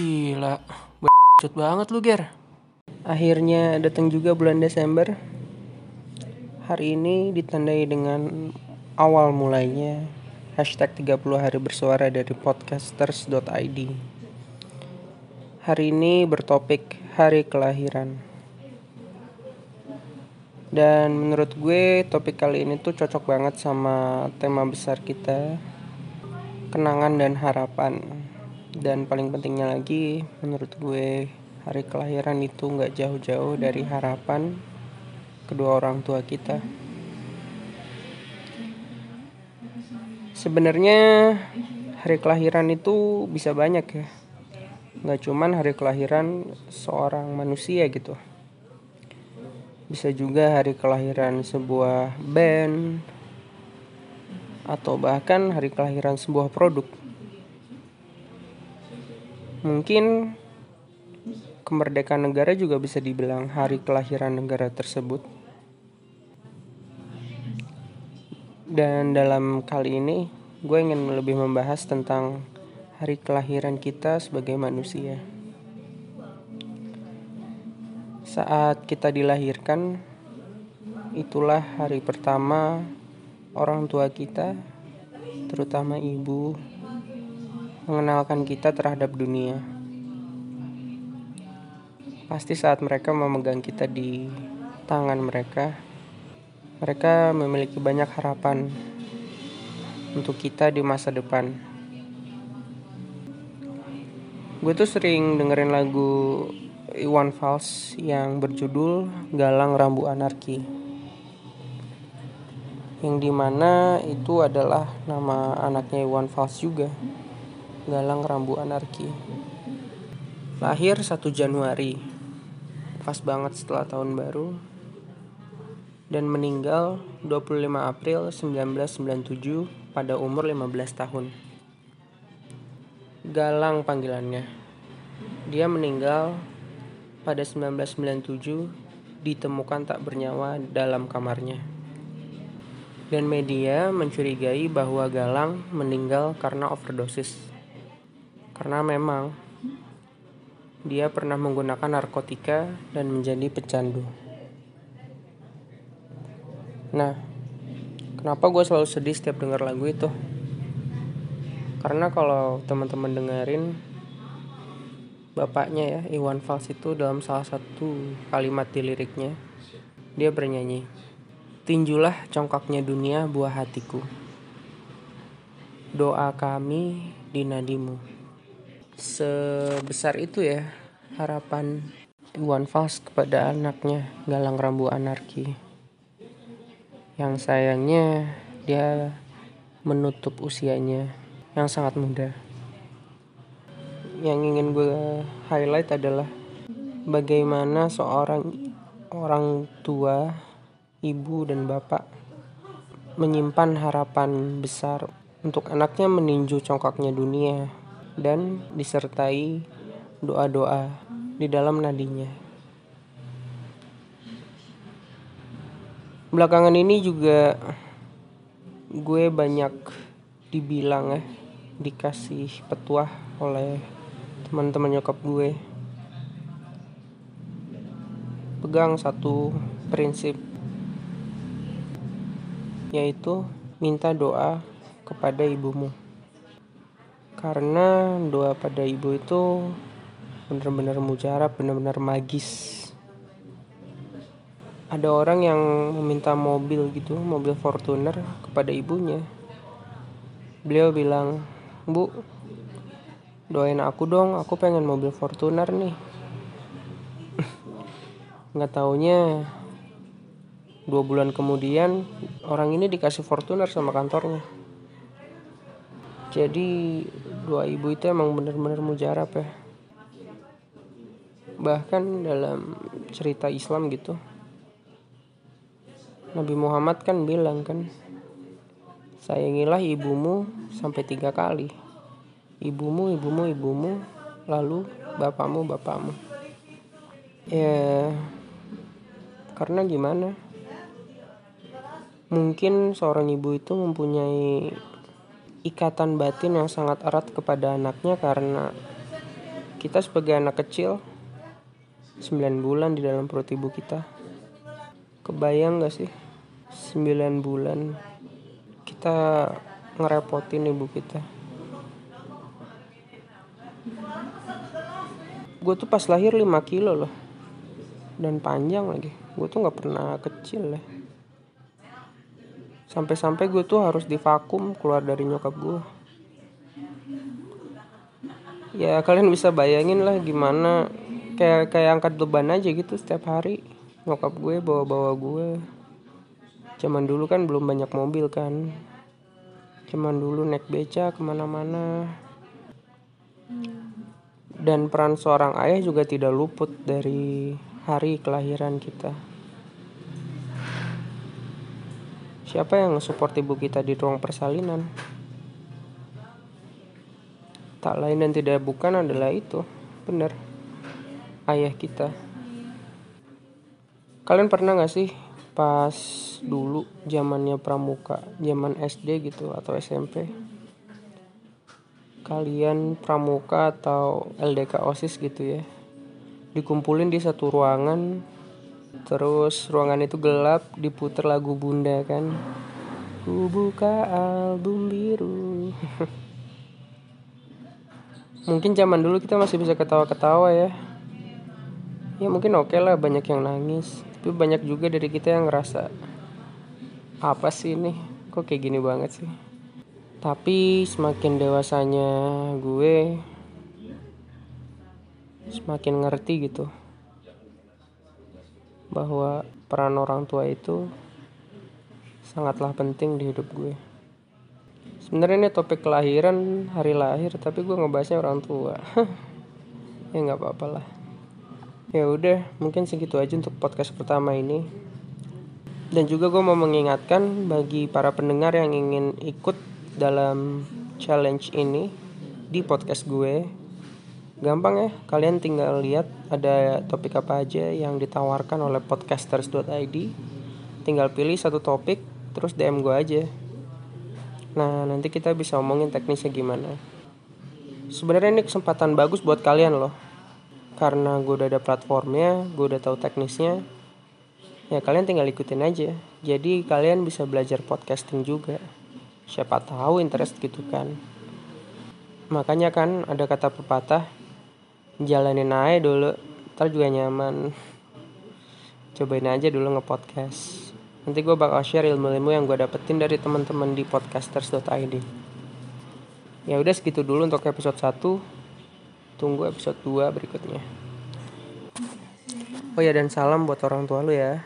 Gila, cut banget lu Ger. Akhirnya datang juga bulan Desember. Hari ini ditandai dengan awal mulainya hashtag 30 hari bersuara dari podcasters.id. Hari ini bertopik hari kelahiran. Dan menurut gue topik kali ini tuh cocok banget sama tema besar kita kenangan dan harapan dan paling pentingnya lagi menurut gue hari kelahiran itu nggak jauh-jauh dari harapan kedua orang tua kita. Sebenarnya hari kelahiran itu bisa banyak ya. Nggak cuman hari kelahiran seorang manusia gitu. Bisa juga hari kelahiran sebuah band atau bahkan hari kelahiran sebuah produk Mungkin kemerdekaan negara juga bisa dibilang hari kelahiran negara tersebut. Dan dalam kali ini gue ingin lebih membahas tentang hari kelahiran kita sebagai manusia. Saat kita dilahirkan, itulah hari pertama orang tua kita, terutama ibu, mengenalkan kita terhadap dunia. Pasti saat mereka memegang kita di tangan mereka, mereka memiliki banyak harapan untuk kita di masa depan. Gue tuh sering dengerin lagu Iwan Fals yang berjudul Galang Rambu Anarki. Yang di mana itu adalah nama anaknya Iwan Fals juga. Galang Rambu Anarki. Lahir 1 Januari. Pas banget setelah tahun baru. Dan meninggal 25 April 1997 pada umur 15 tahun. Galang panggilannya. Dia meninggal pada 1997 ditemukan tak bernyawa dalam kamarnya. Dan media mencurigai bahwa Galang meninggal karena overdosis karena memang dia pernah menggunakan narkotika dan menjadi pecandu. Nah, kenapa gue selalu sedih setiap denger lagu itu? Karena kalau teman-teman dengerin bapaknya ya Iwan Fals itu dalam salah satu kalimat di liriknya dia bernyanyi tinjulah congkaknya dunia buah hatiku doa kami di nadimu sebesar itu ya harapan Iwan Fals kepada anaknya Galang Rambu Anarki. Yang sayangnya dia menutup usianya yang sangat muda. Yang ingin gue highlight adalah bagaimana seorang orang tua ibu dan bapak menyimpan harapan besar untuk anaknya meninju congkaknya dunia dan disertai doa-doa di dalam nadinya. Belakangan ini juga gue banyak dibilang ya dikasih petuah oleh teman-teman nyokap gue pegang satu prinsip yaitu minta doa kepada ibumu karena doa pada ibu itu benar-benar mujarab benar-benar magis. Ada orang yang meminta mobil gitu mobil Fortuner kepada ibunya. Beliau bilang bu doain aku dong aku pengen mobil Fortuner nih. Nggak taunya dua bulan kemudian orang ini dikasih Fortuner sama kantornya jadi dua ibu itu emang bener-bener mujarab ya. Bahkan dalam cerita Islam gitu Nabi Muhammad kan bilang kan sayangilah ibumu sampai tiga kali. Ibumu ibumu ibumu lalu bapakmu bapakmu. Ya karena gimana? Mungkin seorang ibu itu mempunyai ikatan batin yang sangat erat kepada anaknya karena kita sebagai anak kecil 9 bulan di dalam perut ibu kita. Kebayang gak sih? 9 bulan kita ngerepotin ibu kita. Gue tuh pas lahir 5 kilo loh. Dan panjang lagi. Gue tuh nggak pernah kecil ya sampai-sampai gue tuh harus divakum keluar dari nyokap gue ya kalian bisa bayangin lah gimana. Kayak kayak angkat beban aja gitu setiap hari. Nyokap gue bawa-bawa gue zaman dulu kan belum banyak mobil kan. Zaman dulu naik beca ke mana-mana. Dan peran seorang ayah juga tidak luput dari hari kelahiran kita siapa yang support ibu kita di ruang persalinan? Tak lain dan tidak bukan adalah itu. Benar. Ayah kita. Kalian pernah gak sih pas dulu zamannya pramuka zaman SD gitu atau SMP kalian pramuka atau LDK OSIS gitu ya dikumpulin di satu ruangan terus ruangan itu gelap diputer lagu bunda kan? Ku buka album biru. Mungkin zaman dulu kita masih bisa ketawa-ketawa ya. Ya mungkin oke okay lah banyak yang nangis. Tapi banyak juga dari kita yang ngerasa apa sih ini? Kok kayak gini banget sih? Tapi semakin dewasanya gue semakin ngerti gitu bahwa peran orang tua itu sangatlah penting di hidup gue. Sebenarnya ini topik kelahiran hari lahir tapi gue ngebahasnya orang tua. Ya nggak apa-apa lah. Ya udah mungkin segitu aja untuk podcast pertama ini. Dan juga gue mau mengingatkan bagi para pendengar yang ingin ikut dalam challenge ini di podcast gue gampang ya kalian tinggal lihat ada topik apa aja yang ditawarkan oleh podcasters.id tinggal pilih satu topik terus DM gue aja. Nah nanti kita bisa omongin teknisnya gimana. Sebenarnya ini kesempatan bagus buat kalian loh. Karena gue udah ada platformnya gue udah tahu teknisnya. Ya kalian tinggal ikutin aja. Jadi kalian bisa belajar podcasting juga. Siapa tahu interest gitu kan. Makanya kan ada kata pepatah jalanin aja dulu ntar juga nyaman. Cobain aja dulu ngepodcast. Nanti gue bakal share ilmu-ilmu yang gue dapetin dari teman-teman di podcasters.id ya udah segitu dulu untuk episode 1 tunggu episode 2 berikutnya. Oh ya dan salam buat orang tua lu ya